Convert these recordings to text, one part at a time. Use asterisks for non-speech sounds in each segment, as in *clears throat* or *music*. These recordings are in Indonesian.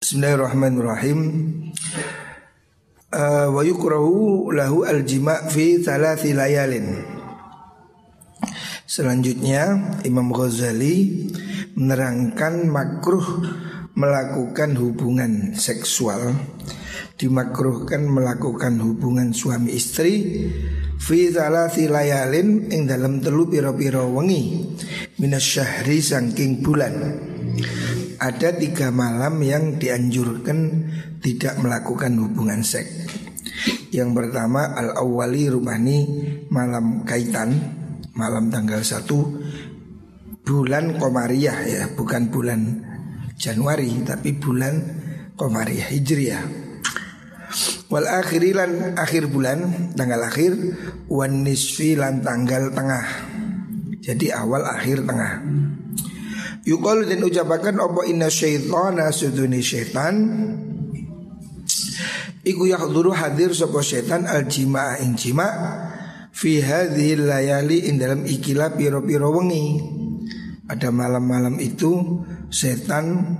Bismillahirrahmanirrahim. Uh, wa yukrahu lahu al-jima' fi thalathi layalin. Selanjutnya Imam Ghazali menerangkan makruh melakukan hubungan seksual dimakruhkan melakukan hubungan suami istri fi thalathi layalin ing dalam telu pira-pira wengi minas syahri saking bulan ada tiga malam yang dianjurkan tidak melakukan hubungan seks. Yang pertama al awali rumani malam kaitan malam tanggal 1 bulan komariah ya bukan bulan Januari tapi bulan komariah hijriah. Wal akhirilan akhir bulan tanggal akhir wan nisfi tanggal tengah. Jadi awal akhir tengah. Yukol dan ucapakan opo inna syaitana suduni syaitan? Iku yakhduru hadir sopo syaitan al jima jima Fi hadhil layali in dalam ikilah piro-piro wengi. Ada malam-malam itu setan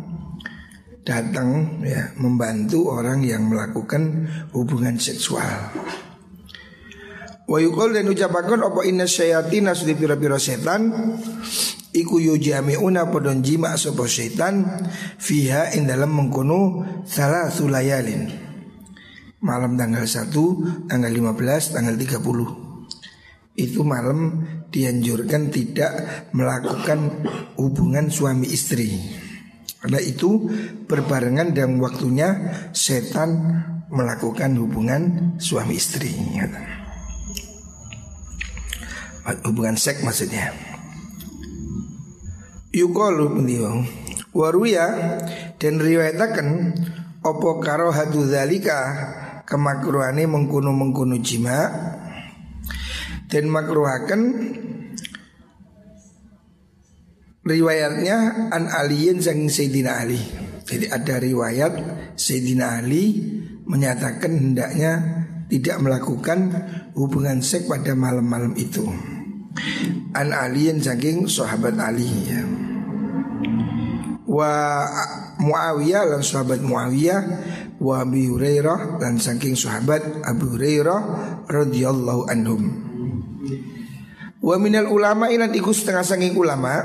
datang ya membantu orang yang melakukan hubungan seksual. Wa yukol dan ucapakan opo inna syayatina sudi piro-piro setan Iku yujami'una podon jima sopo syaitan Fiha in dalam mengkono salah sulayalin Malam tanggal 1, tanggal 15, tanggal 30 Itu malam dianjurkan tidak melakukan hubungan suami istri. Karena itu berbarengan dalam waktunya setan melakukan hubungan suami istri. Hubungan seks maksudnya Yukolu beliau Waruya dan riwayatakan Opo karo hadu zalika? Kemakruhani mengkuno jima. Dan makruhakan Riwayatnya An aliyin sang Sayyidina Ali. Jadi ada riwayat Sayyidina Ali Menyatakan hendaknya Tidak melakukan hubungan seks pada malam-malam itu An aliyin saking sahabat Ali ya wa Muawiyah dan sahabat Muawiyah wa Abi Hurairah dan saking sahabat Abu Hurairah radhiyallahu anhum. Wa minal ulama ilan iku setengah saking ulama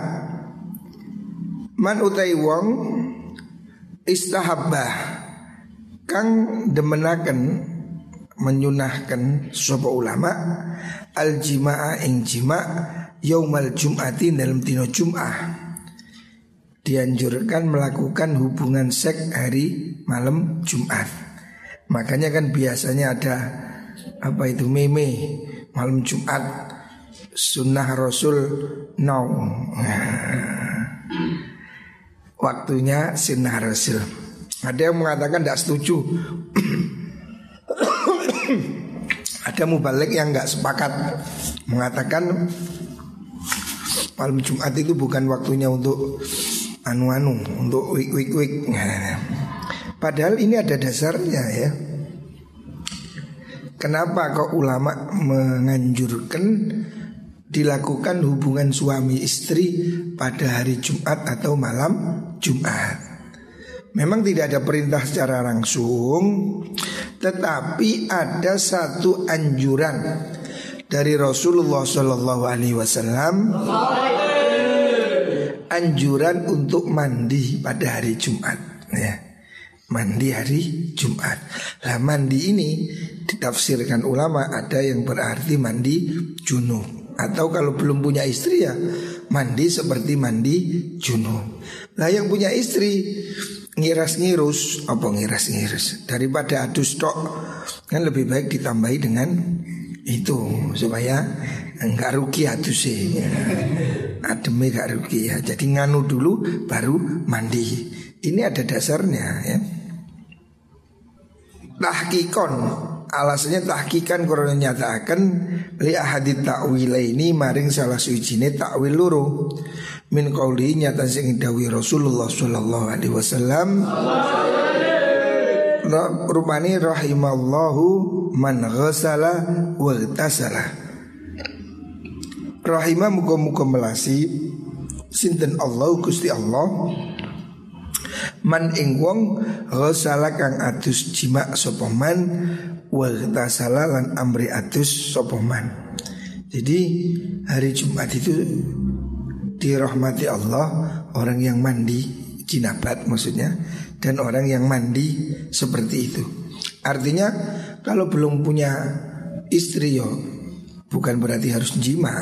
man utai wong istahabbah kang demenaken menyunahkan sapa ulama al jimaa ing jima yaumal jum'ati dalam dino jum'ah dianjurkan melakukan hubungan seks hari malam Jumat. Makanya kan biasanya ada apa itu meme malam Jumat sunnah Rasul no. Waktunya sunnah Rasul. Ada yang mengatakan tidak setuju. Ada mubalik yang nggak sepakat mengatakan malam Jumat itu bukan waktunya untuk anu-anu untuk wik-wik-wik. Padahal ini ada dasarnya ya. Kenapa kok ulama menganjurkan dilakukan hubungan suami istri pada hari Jumat atau malam Jumat? Memang tidak ada perintah secara langsung, tetapi ada satu anjuran dari Rasulullah Shallallahu Alaihi Wasallam anjuran untuk mandi pada hari Jumat ya. Mandi hari Jumat. Lah mandi ini ditafsirkan ulama ada yang berarti mandi junub atau kalau belum punya istri ya mandi seperti mandi junub. Lah yang punya istri ngiras ngirus apa ngiras ngirus daripada adus tok kan lebih baik ditambahi dengan itu supaya enggak rugi adus sih ademnya gak rugi ya. Jadi nganu dulu baru mandi. Ini ada dasarnya ya. Tahkikon alasannya tahkikan korona nyatakan li ahadit ta'wila ini maring salah suwijine takwil luru min qauli nyata sing dawi Rasulullah sallallahu alaihi wasallam. Rupani rahimallahu man ghasala wa tasala. Rahimah muka-muka melasi. Sinten Allah Gusti Allah. Man ing wong ghasala kang adus jima sapa man wa tasala lan amri adus sapa man. Jadi hari Jumat itu dirahmati Allah orang yang mandi jinabat maksudnya dan orang yang mandi seperti itu. Artinya kalau belum punya istri yo bukan berarti harus jima.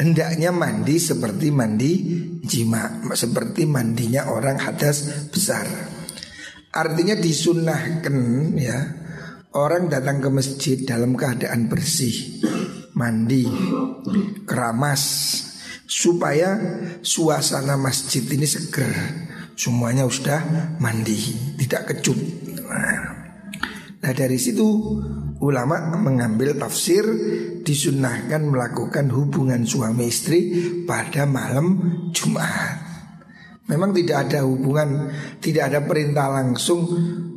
Hendaknya mandi seperti mandi jima, seperti mandinya orang hadas besar. Artinya disunahkan ya orang datang ke masjid dalam keadaan bersih, mandi, keramas, supaya suasana masjid ini seger. Semuanya sudah mandi, tidak kecut. Nah, nah dari situ ulama mengambil tafsir disunahkan melakukan hubungan suami istri pada malam Jumat. Memang tidak ada hubungan, tidak ada perintah langsung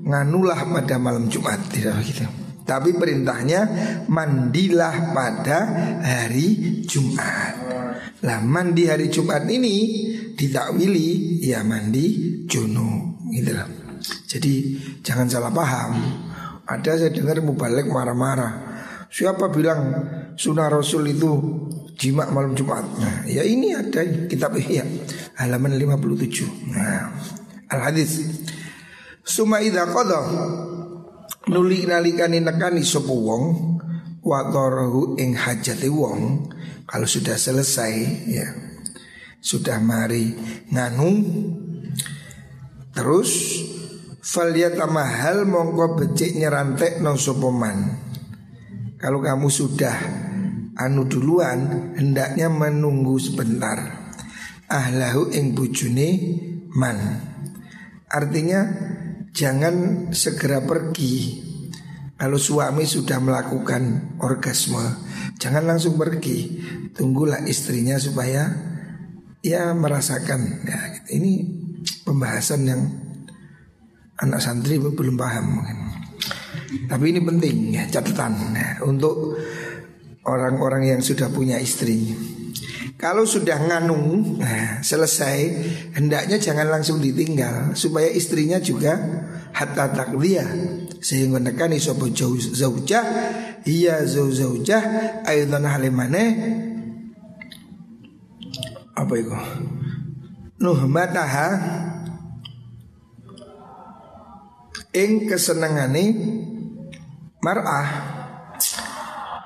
nganulah pada malam Jumat, tidak begitu. Tapi perintahnya mandilah pada hari Jumat. Lah mandi hari Jumat ini ditakwili ya mandi junub gitu loh. Jadi jangan salah paham. Ada saya dengar mubalik marah-marah. Siapa bilang sunnah Rasul itu jima malam Jumat? Nah, ya ini ada kitab Ihya halaman 57. Nah, al hadis. Suma idza nuli nalikani nekani sapa wong wa ing hajate wong kalau sudah selesai ya sudah mari nganu terus mahal mongko becik nyerantek no sopoman Kalau kamu sudah anu duluan hendaknya menunggu sebentar. Ahlahu ing bujune man. Artinya jangan segera pergi. Kalau suami sudah melakukan orgasme, jangan langsung pergi. Tunggulah istrinya supaya ya merasakan. Ya, ini pembahasan yang anak santri belum paham mungkin. Tapi ini penting ya catatan ya, untuk orang-orang yang sudah punya istri. Kalau sudah nganung nah, selesai hendaknya jangan langsung ditinggal supaya istrinya juga hatta takliah sehingga nekani sapa zaujah iya zaujah aidan halimane apa itu? Nuhmataha ing kesenangane mar'ah.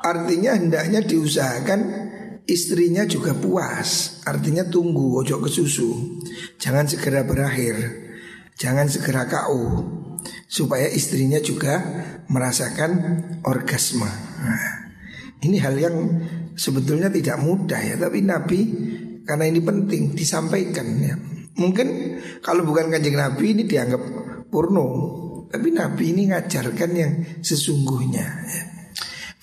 Artinya hendaknya diusahakan istrinya juga puas artinya tunggu ojo ke susu. Jangan segera berakhir jangan segera kau supaya istrinya juga merasakan orgasme. Nah, ini hal yang sebetulnya tidak mudah ya tapi Nabi karena ini penting disampaikan ya. Mungkin kalau bukan kanjeng Nabi ini dianggap porno tapi Nabi ini ngajarkan yang sesungguhnya ya.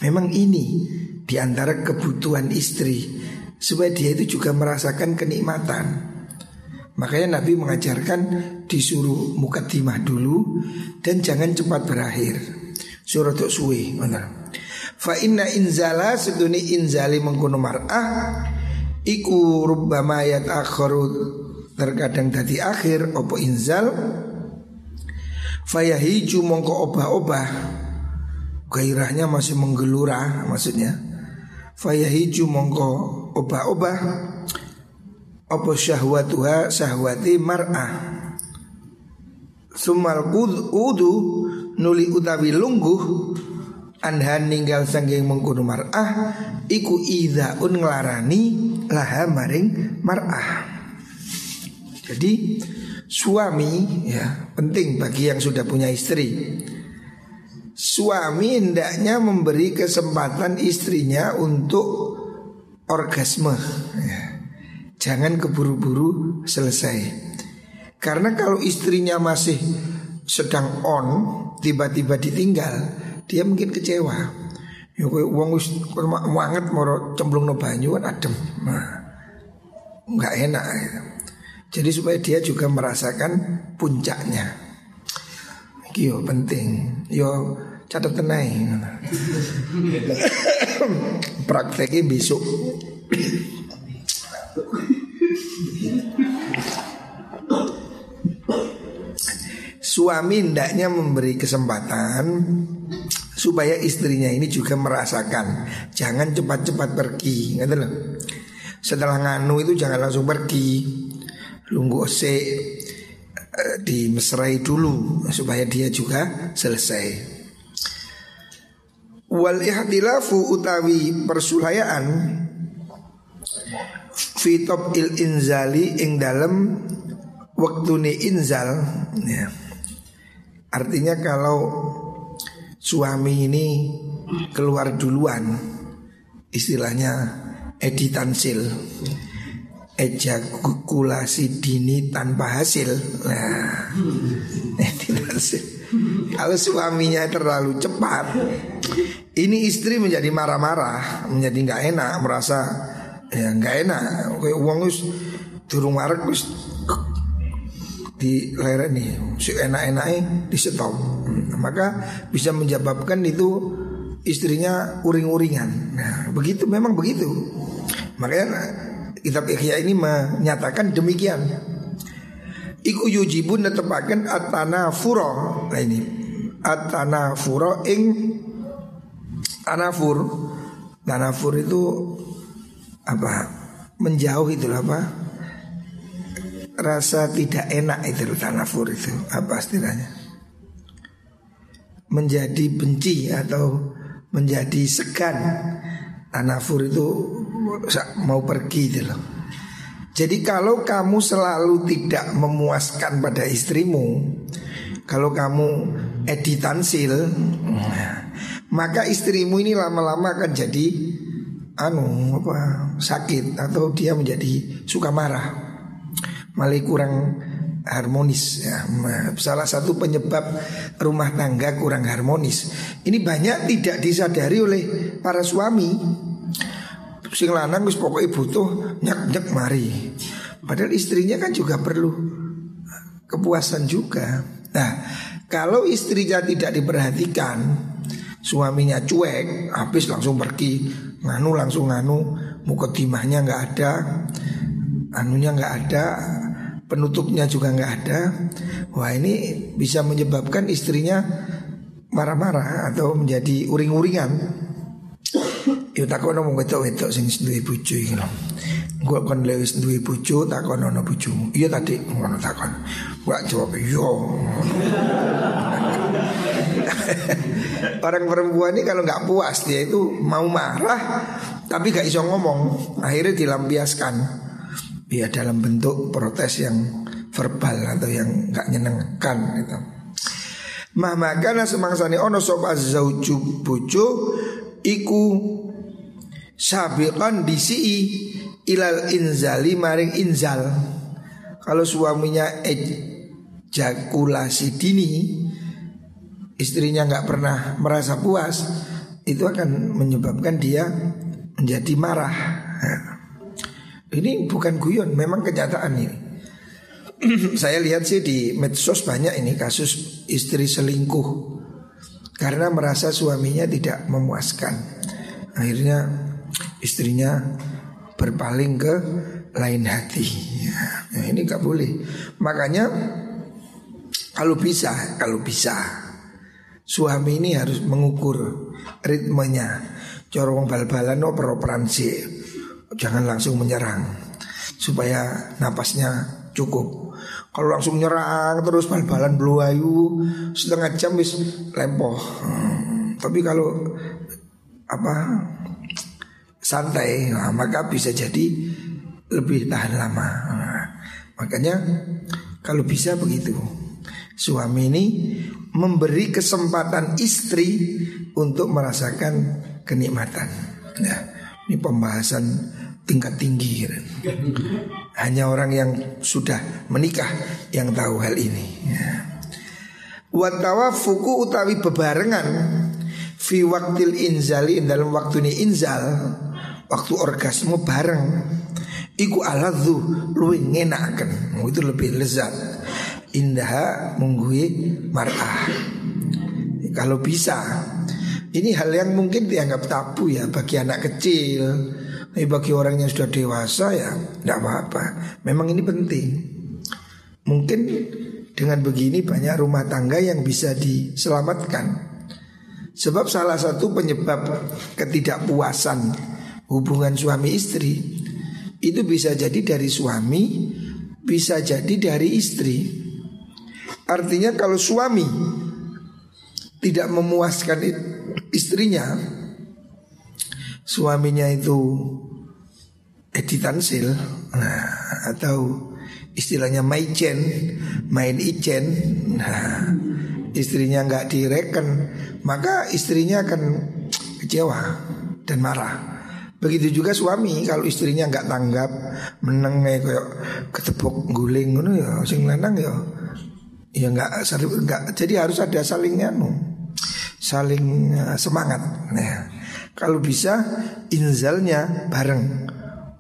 Memang ini di antara kebutuhan istri Supaya dia itu juga merasakan kenikmatan. Makanya Nabi mengajarkan disuruh mukadimah dulu Dan jangan cepat berakhir. Surat suwe Fa inna inzala seduni inzali mengkuno mar'ah Iku rubbama yat terkadang tadi akhir opo inzal. Fayahiju mongko obah-obah Gairahnya masih menggelura maksudnya. Fayahiju mongko obah-obah. Apa syahwatuha? Syahwati mar'ah. Sumal udu nuli utawi lungguh. Anhan ninggal sanggeng mengkudu mar'ah. Iku un ngelarani laha maring mar'ah. Jadi suami ya penting bagi yang sudah punya istri. Suami hendaknya memberi kesempatan istrinya untuk orgasme. Ya. Jangan keburu-buru selesai. Karena kalau istrinya masih sedang on, tiba-tiba ditinggal, dia mungkin kecewa. Ya kowe wong wis banget mau cemplung no banyu kan adem. Nah, enggak enak gitu. Jadi supaya dia juga merasakan puncaknya. Yo penting. Yo catat tenai. *laughs* Prakteknya besok. suami hendaknya memberi kesempatan supaya istrinya ini juga merasakan jangan cepat-cepat pergi ngerti loh setelah nganu itu jangan langsung pergi lunggu se dimesrai dulu supaya dia juga selesai wal ihtilafu utawi persulayaan fitop il inzali ing dalam waktu ni inzal ya. artinya kalau suami ini keluar duluan istilahnya editansil ejakulasi dini tanpa hasil nah *laughs* editansil kalau suaminya terlalu cepat ini istri menjadi marah-marah, menjadi nggak enak, merasa ya nggak enak. Kayak uang us turun marek us di lereng nih, si enak-enaknya di stop. Hmm, maka bisa menyebabkan itu istrinya uring-uringan. Nah, begitu memang begitu. Makanya kitab Ikhya ini menyatakan demikian. Iku yujibun netepaken atana furo. Nah ini. Atana furo ing Tanafur Tanafur itu apa? Menjauh itu apa? Rasa tidak enak itu tanafur itu apa istilahnya? Menjadi benci atau menjadi segan. Tanafur itu mau pergi itu loh jadi kalau kamu selalu tidak memuaskan pada istrimu kalau kamu editansil maka istrimu ini lama-lama akan jadi anu apa sakit atau dia menjadi suka marah malah kurang harmonis ya. Salah satu penyebab rumah tangga kurang harmonis. Ini banyak tidak disadari oleh para suami. Sing lanang wis pokoknya butuh nyak-nyak mari. Padahal istrinya kan juga perlu kepuasan juga. Nah, kalau istrinya tidak diperhatikan, suaminya cuek, habis langsung pergi, nganu langsung nganu, mukotimahnya nggak ada, anunya nggak ada, penutupnya juga nggak ada. Wah ini bisa menyebabkan istrinya marah-marah atau menjadi uring-uringan. Yo takon ngomong wedok-wedok sing duwe bojo iki lho. Gua kon lewis duwe bojo takon ono bojomu. Iya tadi ngono takon. Gua jawab yo. *laughs* Orang perempuan ini kalau nggak puas dia itu mau marah tapi gak iso ngomong, akhirnya dilampiaskan. Ya dalam bentuk protes yang verbal atau yang nggak nyenengkan gitu. Mah makana semangsane ono sop azzauju bojo iku sabiqan disi ilal inzali maring inzal. Kalau suaminya ejakulasi dini istrinya nggak pernah merasa puas, itu akan menyebabkan dia menjadi marah. Ini bukan guyon, memang kenyataan ini. *clears throat* Saya lihat sih di medsos banyak ini kasus istri selingkuh karena merasa suaminya tidak memuaskan. Akhirnya istrinya berpaling ke lain hati. Ya, ini nggak boleh. Makanya kalau bisa, kalau bisa Suami ini harus mengukur ritmenya. Corong bal-balan no peroperansi. Jangan langsung menyerang supaya napasnya cukup. Kalau langsung nyerang terus bal-balan ayu setengah jam bis lempoh. Hmm. Tapi kalau apa santai, nah, maka bisa jadi lebih tahan lama. Nah, makanya kalau bisa begitu. Suami ini memberi kesempatan istri untuk merasakan kenikmatan. Ya, ini pembahasan tingkat tinggi. Hanya orang yang sudah menikah yang tahu hal ini. Ya. Watawafuku utawi bebarengan fi waktil inzali dalam waktu ini inzal waktu orgasme bareng iku aladhu luwih ngenaken itu lebih lezat. Indah menggui mar'ah. Kalau bisa Ini hal yang mungkin dianggap tabu ya bagi anak kecil Tapi bagi orang yang sudah dewasa ya Tidak apa-apa. Memang ini penting. Mungkin Dengan begini banyak rumah tangga yang bisa diselamatkan. Sebab salah satu penyebab ketidakpuasan hubungan suami istri itu bisa jadi dari suami, bisa jadi dari istri. Artinya kalau suami tidak memuaskan istrinya, suaminya itu editansil, nah, atau istilahnya maicen, main icen, nah, istrinya nggak direken, maka istrinya akan kecewa dan marah. Begitu juga suami kalau istrinya nggak tanggap, meneng kayak ketepuk guling ngono ya, sing lanang ya ya nggak nggak jadi harus ada saling anu saling eh, semangat. Nah, kalau bisa inzalnya bareng.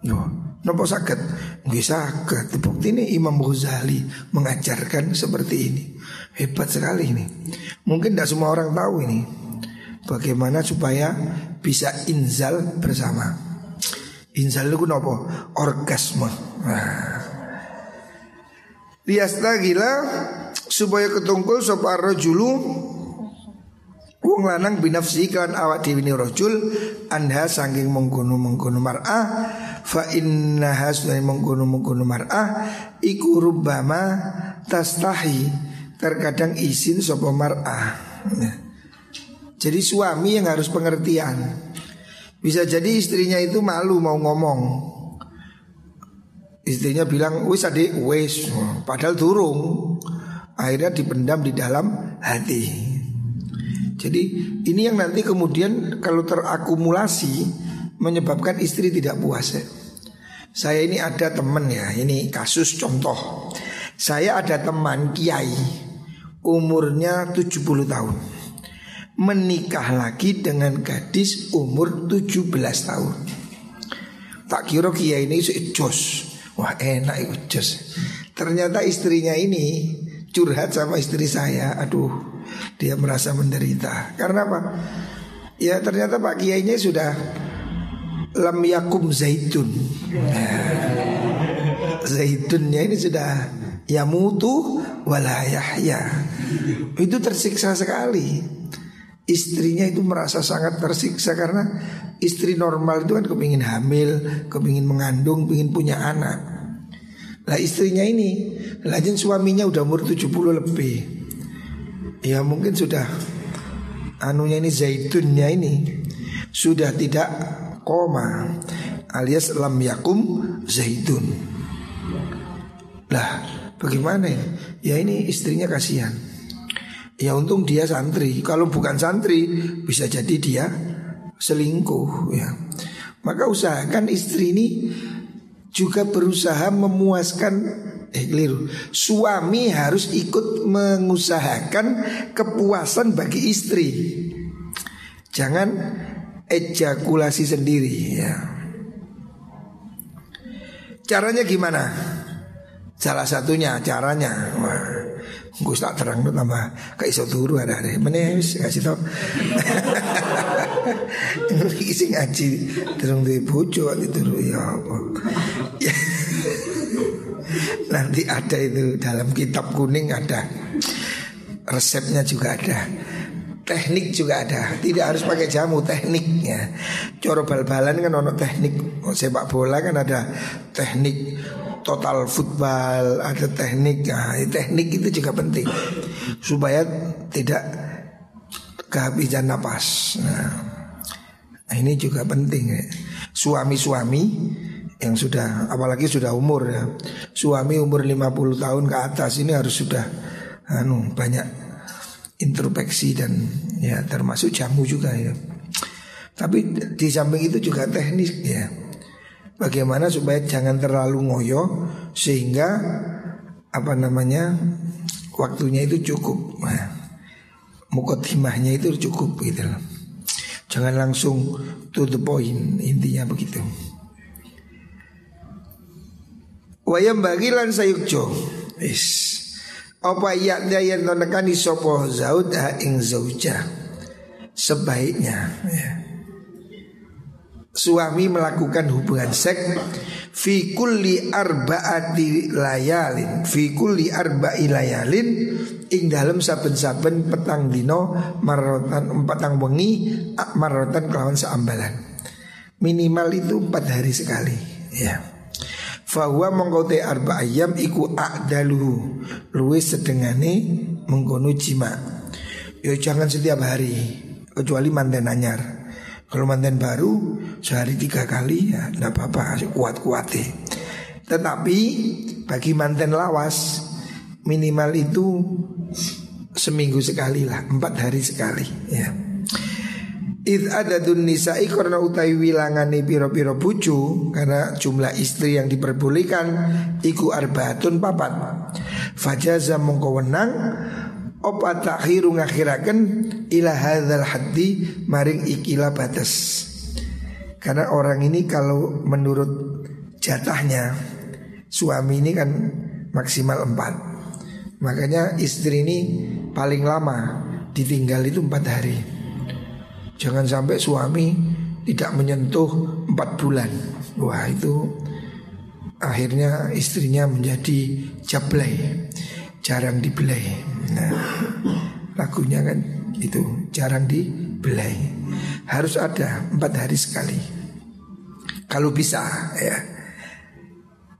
Loh, nopo sakit? Nggih sakit. Bukti ini Imam Ghazali mengajarkan seperti ini. Hebat sekali ini. Mungkin tidak semua orang tahu ini. Bagaimana supaya bisa inzal bersama. Inzal itu nopo? Orgasme. Nah. Gila supaya ketungkul sapa rajulu wong lanang binafsi kan awak dhewe ni rajul anha saking mengkono mengkono mar'ah fa innaha sunai mengkono mengkono mar'ah iku rubbama tastahi terkadang izin sopo mar'ah. Nah. Jadi suami yang harus pengertian. Bisa jadi istrinya itu malu mau ngomong. Istrinya bilang wis adik wis. Padahal turung Akhirnya dipendam di dalam hati Jadi ini yang nanti kemudian kalau terakumulasi Menyebabkan istri tidak puas ya. Saya ini ada teman ya. Ini kasus contoh. Saya ada teman kiai umurnya 70 tahun. Menikah lagi dengan gadis umur 17 tahun. Tak kira kia ini jos. Wah enak itu Ternyata istrinya ini curhat sama istri saya. Aduh dia merasa menderita Karena apa? Ya ternyata Pak Kiainya sudah Lam yakum zaitun *laughs* Zaitunnya ini sudah Ya mutu walayah ya Itu tersiksa sekali Istrinya itu merasa sangat tersiksa karena istri normal itu kan kepingin hamil, kepingin mengandung, kepingin punya anak. Lah istrinya ini, lajin suaminya udah umur 70 lebih. Ya mungkin sudah anunya ini zaitunnya ini sudah tidak koma alias lam yakum zaitun. Lah Bagaimana ya? Ini istrinya kasihan. Ya untung dia santri. Kalau bukan santri bisa jadi dia selingkuh ya. Maka usahakan istri ini juga berusaha memuaskan eh keliru. Suami harus ikut mengusahakan kepuasan bagi istri. Jangan ejakulasi sendiri ya. Caranya gimana? Salah satunya caranya Wah Gue tak terang tuh tambah Kayak iso turu ada ada Menes kasih tau *laughs* Isi ngaji Terung di bojo turu Ya Allah *laughs* Nanti ada itu Dalam kitab kuning ada Resepnya juga ada Teknik juga ada Tidak harus pakai jamu Tekniknya Coro bal-balan kan ono teknik Sepak bola kan ada teknik total football, ada teknik. Nah, teknik itu juga penting supaya tidak kehabisan napas. Nah, ini juga penting ya. Suami-suami yang sudah apalagi sudah umur ya. Suami umur 50 tahun ke atas ini harus sudah anu banyak introspeksi dan ya termasuk jamu juga ya. Tapi di samping itu juga teknis ya. Bagaimana supaya jangan terlalu ngoyo sehingga apa namanya waktunya itu cukup. Nah, mukotimahnya itu cukup gitu loh. Jangan langsung to the point intinya begitu. Wayam bagi lan sayukjo. Is. Apa yaknya yang tonekani sopo zaudah ing zauja Sebaiknya ya. suami melakukan hubungan seks fi kulli arbaati layalin fi kulli arba'i layalin ing dalam saben-saben petang dino marotan petang wengi marotan kelawan seambalan minimal itu empat hari sekali ya Fahuwa mengkote arba ayam iku akdaluhu Luwe sedengane mengkono jima Ya jangan setiap hari Kecuali manten anyar. Kalau manten baru sehari tiga kali ya tidak apa-apa kuat-kuat deh Tetapi bagi manten lawas Minimal itu seminggu sekali lah Empat hari sekali ya Id ada nisa'i karena utai wilangane piro-piro bucu Karena jumlah istri yang diperbolehkan Iku arbaatun papat. Fajaza mongko wenang Opa takhiru ngakhirakan Ila hadhal haddi Maring ikilah batas. Karena orang ini kalau menurut jatahnya Suami ini kan maksimal empat. Makanya istri ini paling lama Ditinggal itu empat hari Jangan sampai suami tidak menyentuh empat bulan. Wah itu akhirnya istrinya menjadi jablay, jarang dibelai. Nah, lagunya kan itu jarang dibelai. Harus ada empat hari sekali. Kalau bisa ya.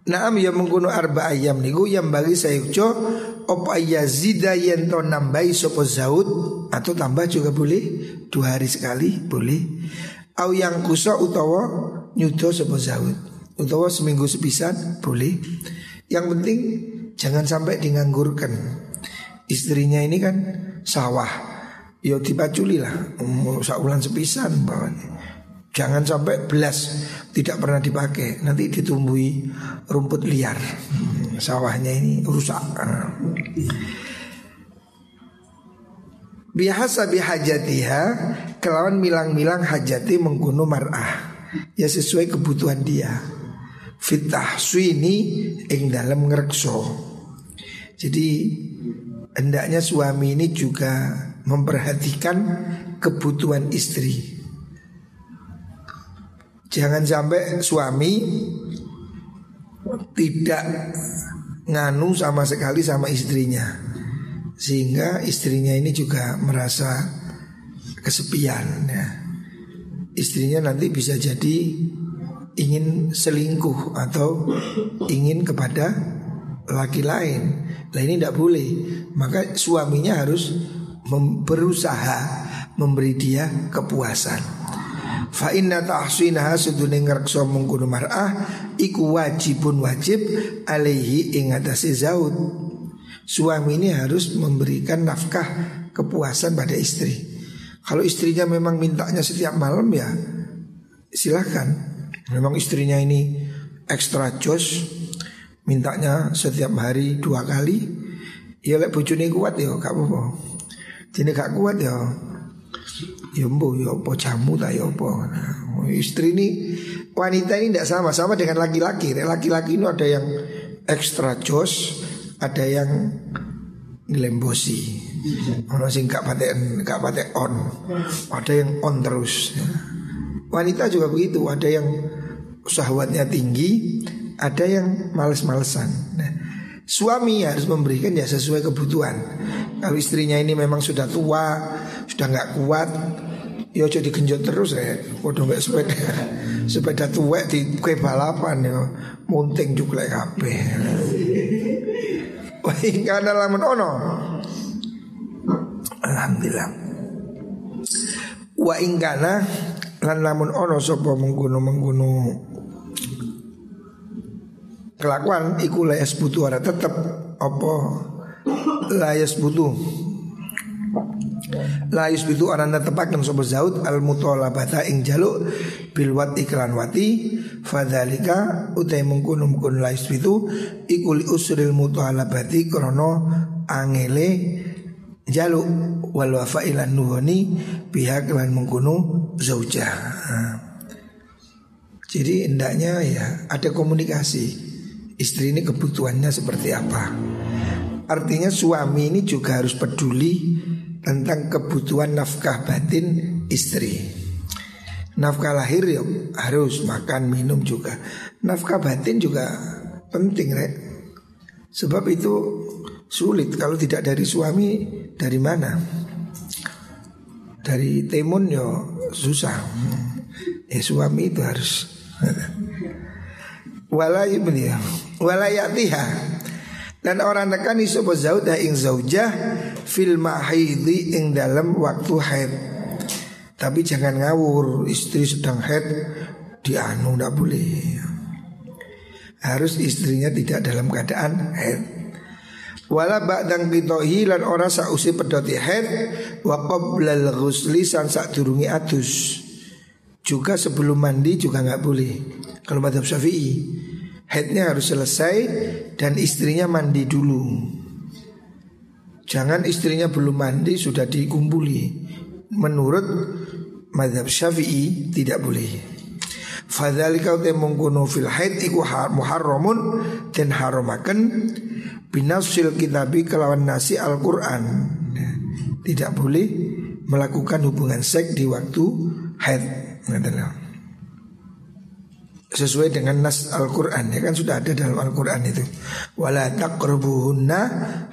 Naam ya mengkuno arba ayam niku yang bagi saya ujo opa yazida yento nambahi sopo zaud atau tambah juga boleh dua hari sekali boleh. Au yang kuso utawa nyudo sepo zaud utawa seminggu sepisan boleh. Yang penting jangan sampai dinganggurkan. Istrinya ini kan sawah. Yo dipaculi lah. Umur saulan sepisan bawahnya jangan sampai belas tidak pernah dipakai. Nanti ditumbuhi rumput liar. Hmm, sawahnya ini rusak Biasa bihajatiha Kelawan milang-milang hajati mengguno mar'ah. Ya sesuai kebutuhan dia. Fitah suini ing dalam ngerekso Jadi hendaknya suami ini juga memperhatikan kebutuhan istri. Jangan sampai suami tidak nganu sama sekali sama istrinya sehingga istrinya ini juga merasa kesepian ya. Istrinya nanti bisa jadi ingin selingkuh atau ingin kepada laki lain. Nah ini tidak boleh. Maka suaminya harus berusaha memberi dia kepuasan. Fa inna tahsinaha sedune ngrekso mengkono mar'ah iku wajibun wajib alaihi ing atase zaud Suami ini harus memberikan nafkah kepuasan pada istri. Kalau istrinya memang mintanya setiap malam ya silahkan. Memang istrinya ini ekstra jos, mintanya setiap hari dua kali. Ya lek bojone kuat ya gak apa-apa. Jadi gak kuat ya Ya mbo ya apa jamu tak ya apa nah, Istri ini Wanita ini tidak sama Sama dengan laki-laki Laki-laki ini ada yang Ekstra jos ada yang ngelembosi. Orang sing gak patek gak patek on. Ada yang on terus. Wanita juga begitu, ada yang syahwatnya tinggi, ada yang males-malesan. Nah, suami harus memberikan ya sesuai kebutuhan. Kalau istrinya ini memang sudah tua, sudah nggak kuat, ya jadi genjot terus ya. Waduh nggak sepeda, sepeda tua di kue balapan ya, munting juga kabeh. Wa ingkana lamun ono. Alhamdulillah. Wa ingkana lan lamun ono sapa mengguno mengguno kelakuan iku layas butuh ada tetep apa layas butuh La yusbitu aranda tepakan sobat zaud al mutolabata ing jaluk bil wat iklan wati fadhalika utai mungkun mungkun la yusbitu ikuli usril mutolabati krono angele jaluk wal wafa ilan nuhoni pihak lan mengkunu zaujah. Jadi hendaknya ya ada komunikasi Istri ini kebutuhannya seperti apa Artinya suami ini juga harus peduli tentang kebutuhan nafkah batin istri. Nafkah lahir ya harus makan minum juga. Nafkah batin juga penting rek. Sebab itu sulit kalau tidak dari suami dari mana? Dari temun yo ya susah. Ya suami itu harus walayibniya walayatiha dan orang nekani sapa zaudah ing zaujah fil mahidi ing dalam waktu haid. Tapi jangan ngawur Istri sedang head Dianu tidak boleh. Harus istrinya tidak dalam keadaan head Wala ba'dang bitohi lan ora sausi pedoti head Wa qoblal ghusli san sak durungi atus Juga sebelum mandi juga nggak boleh. Kalau madhab syafi'i Headnya harus selesai Dan istrinya mandi dulu. Jangan istrinya belum mandi sudah dikumpuli. Menurut madhab syafi'i tidak boleh. Fadzalika te mengkono fil haid iku muharramun dan haramaken binasil kitabi kelawan nasi Al-Qur'an. Tidak boleh melakukan hubungan seks di waktu haid. Sesuai dengan nas Al-Quran ya kan sudah ada dalam Al-Quran itu. Wala taqrabuhunna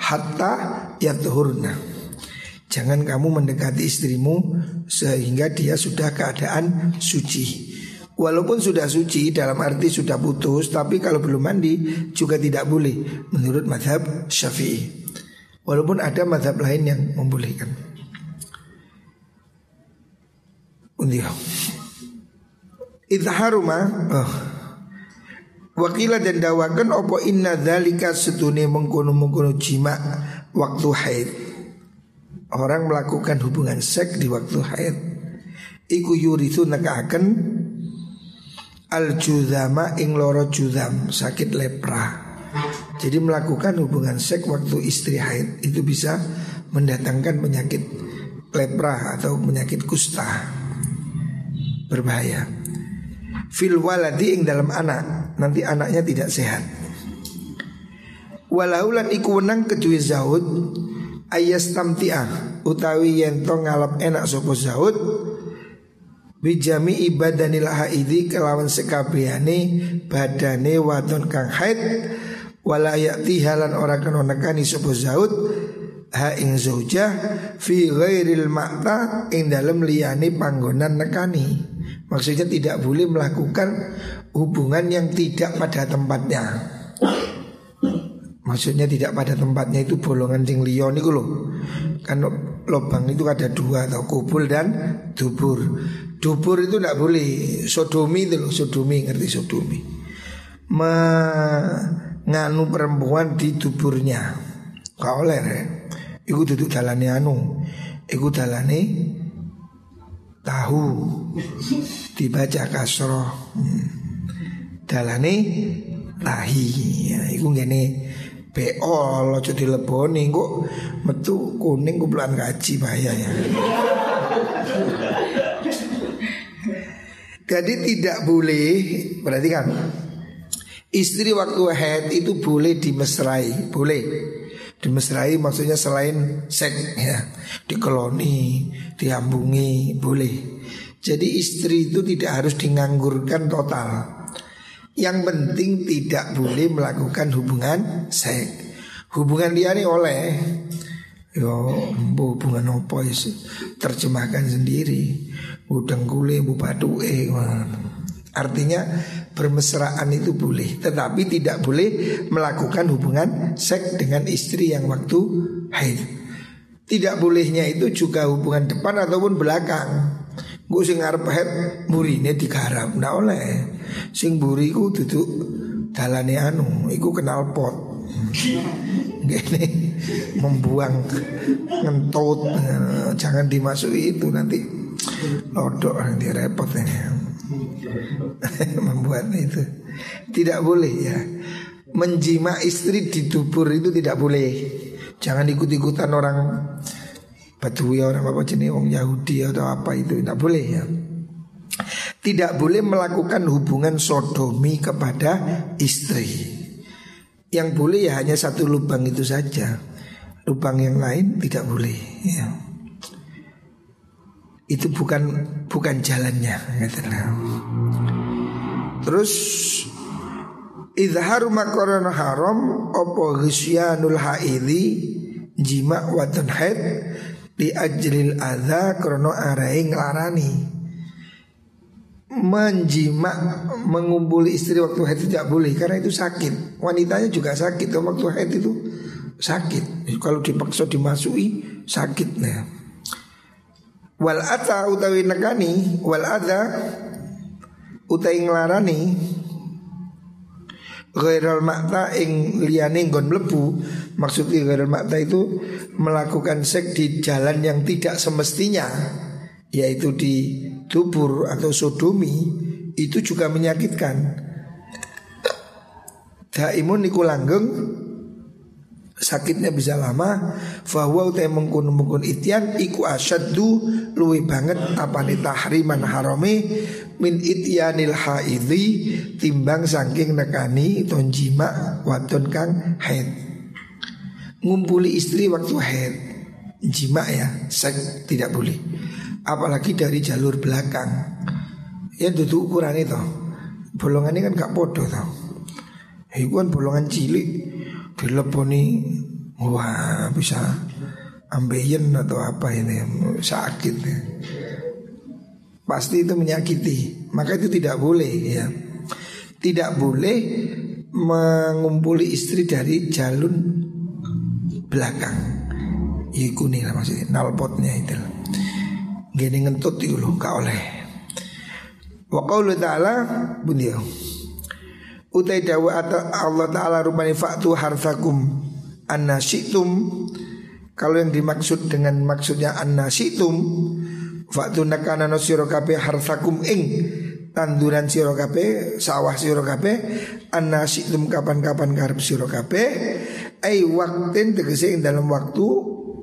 hatta yathurna. Jangan kamu mendekati istrimu sehingga dia sudah keadaan suci. Walaupun sudah suci dalam arti sudah putus Tapi kalau belum mandi juga tidak boleh Menurut madhab syafi'i Walaupun ada madhab lain yang membolehkan Undiyo Idharuma oh. Wakila dan dawakan Opo inna dhalika setune mengkono mengkono jima Waktu haid? Orang melakukan hubungan seks di waktu haid. Iku yurithu nekaken al judama ing loro judam sakit lepra. Jadi melakukan hubungan seks waktu istri haid itu bisa mendatangkan penyakit lepra atau penyakit kusta. Berbahaya fil waladi ing dalam anak. Nanti anaknya tidak sehat. Walaulan iku wenang kedua zaud ayas tamtiah utawi yento ngalap enak sopo zaud bijami ibadanil haidi kelawan sekabehane badane wadon kang haid wala tihalan ora kena nekani sopo zaud ha ing zaujah fi ghairil makta ing dalem liyane panggonan nekani maksudnya tidak boleh melakukan hubungan yang tidak pada tempatnya Maksudnya tidak pada tempatnya itu bolongan sing liya niku lho. Kan lubang itu ada dua atau kubul dan dubur. Dubur itu tidak boleh sodomi itu loh, sodomi ngerti sodomi. Menganu perempuan di duburnya. Kau oleh. Iku duduk dalane anu. Iku dalane tahu dibaca kasroh. Hmm. Dalane tahi. Ya, iku ngene beol aja dileboni kok metu kuning kumpulan gaji bahaya ya. Jadi tidak boleh berarti kan istri waktu head itu boleh dimesrai, boleh dimesrai maksudnya selain seks ya, dikeloni, diambungi boleh. Jadi istri itu tidak harus dinganggurkan total. Yang penting tidak boleh melakukan hubungan seks. Hubungan dia ini oleh Yo, hubungan apa sih? Terjemahkan sendiri. Udang kule, bu eh. Artinya bermesraan itu boleh, tetapi tidak boleh melakukan hubungan seks dengan istri yang waktu haid. Tidak bolehnya itu juga hubungan depan ataupun belakang. Gue sing ngarep head burine digarap, ndak oleh. Sing buri ku duduk dalane anu, iku kenal pot. *laughs* Gini membuang ngentut, jangan dimasuki itu nanti lodok nanti repot ini. *laughs* Membuat itu tidak boleh ya. Menjima istri di dubur itu tidak boleh. Jangan ikut-ikutan orang Badui orang apa jenis orang Yahudi atau apa itu tidak boleh ya. Tidak boleh melakukan hubungan sodomi kepada istri. Yang boleh ya hanya satu lubang itu saja. Lubang yang lain tidak boleh. Ya. Itu bukan bukan jalannya gitu. Terus Izharu makaron haram Opo ghusyanul haidhi Jima wadon haid Di ajlil adha Krono arai ngelarani Menjima Mengumpuli istri waktu haid tidak boleh Karena itu sakit Wanitanya juga sakit Waktu haid itu sakit Kalau dipaksa dimasui Sakit nah. Wal ata utawi nekani Wal adha Utai ngelarani Ghairul makta ing liyane nggon mlebu. Maksudnya ghairul makta itu Melakukan seks di jalan yang tidak semestinya Yaitu di dubur atau sodomi Itu juga menyakitkan. Daimun iku langgeng sakitnya bisa lama bahwa utai mengkun mengkun itian iku asyaddu luwi banget apa nih tahriman harami min ityanil haidhi timbang saking nekani tonjima wadon kang haid. Ngumpuli istri waktu haid. Jima ya seks tidak boleh. Apalagi dari jalur belakang. Ya duduk ukuran itu. Bolongan ini kan gak podo tau Itu kan bolongan cilik dileponi wah bisa ambeien atau apa ini sakit ya. pasti itu menyakiti. Maka itu tidak boleh ya. Tidak boleh mengumpuli istri dari jalur belakang. Iku nih lah maksudnya nalpotnya itu gini ngentut itu loh gak oleh. Wa ta'ala bunyi Utai dawa atau Allah Ta'ala rupani faktu harfakum An-nasitum Kalau yang dimaksud dengan maksudnya an-nasitum Faktu nakana no sirokabe harfakum ing Tanduran sirokabe Sawah sirokabe An-nasitum kapan-kapan karep sirokabe Ay waktin tegesi dalam waktu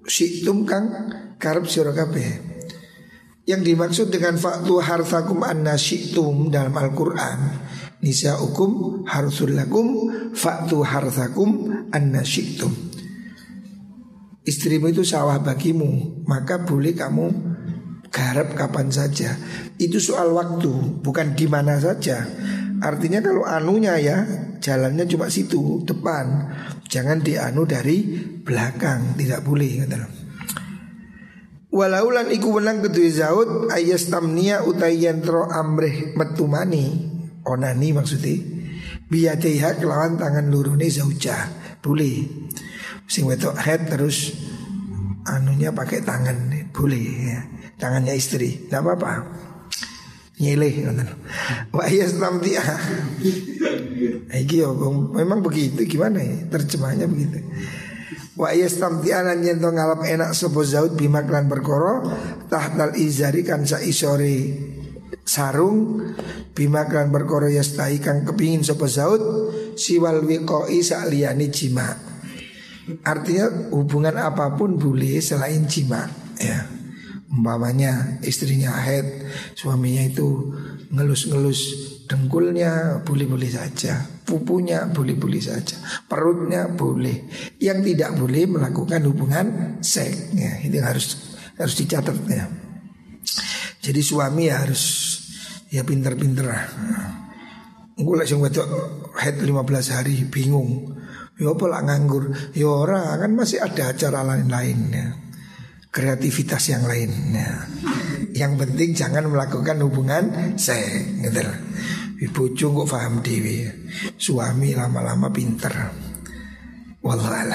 Situm kang karep sirokabe Yang dimaksud dengan faktu harfakum an-nasitum dalam Al-Quran Nisa ukum harsul lakum Faktu harsakum anna syiktum Istrimu itu sawah bagimu Maka boleh kamu garap kapan saja. Itu soal waktu Bukan di mana saja. Artinya kalau anunya ya Jalannya cuma situ depan. Jangan dianu dari belakang Tidak boleh kata Walaulan iku menang kedua zaud ayas tamnia amreh metumani onani maksudnya. Biyadeha kelawan tangan lurune zauja boleh. Sing wetok head terus anunya pakai tangan boleh ya. tangannya istri tidak apa-apa. Nyeleh wa yastamtia iki memang begitu gimana ya? Terjemahnya begitu. Wa yastamtia lan yen ngalap enak sapa zaud bima klan perkara tahtal izari kan sa isore sarung bima kan perkara yastai kang kepingin sapa zaud siwal wiqoi sakliyane jima. Artinya hubungan apa pun boleh selain jima ya. Umpamanya istrinya haid, suaminya itu ngelus-ngelus dengkulnya boleh-boleh saja, pupunya boleh-boleh saja, perutnya boleh. Yang tidak boleh melakukan hubungan seks ya, ini harus harus dicatat ya. Jadi suami ya harus ya pinter-pinter lah. Gue langsung wedok head 15 hari bingung. Ya apa lah nganggur? Ya ora kan masih ada acara lain-lain ya. Kreativitas yang lain ya. Yang penting jangan melakukan hubungan saya gitu lah. Ibu kok paham dewi Suami lama-lama pinter Wallahualam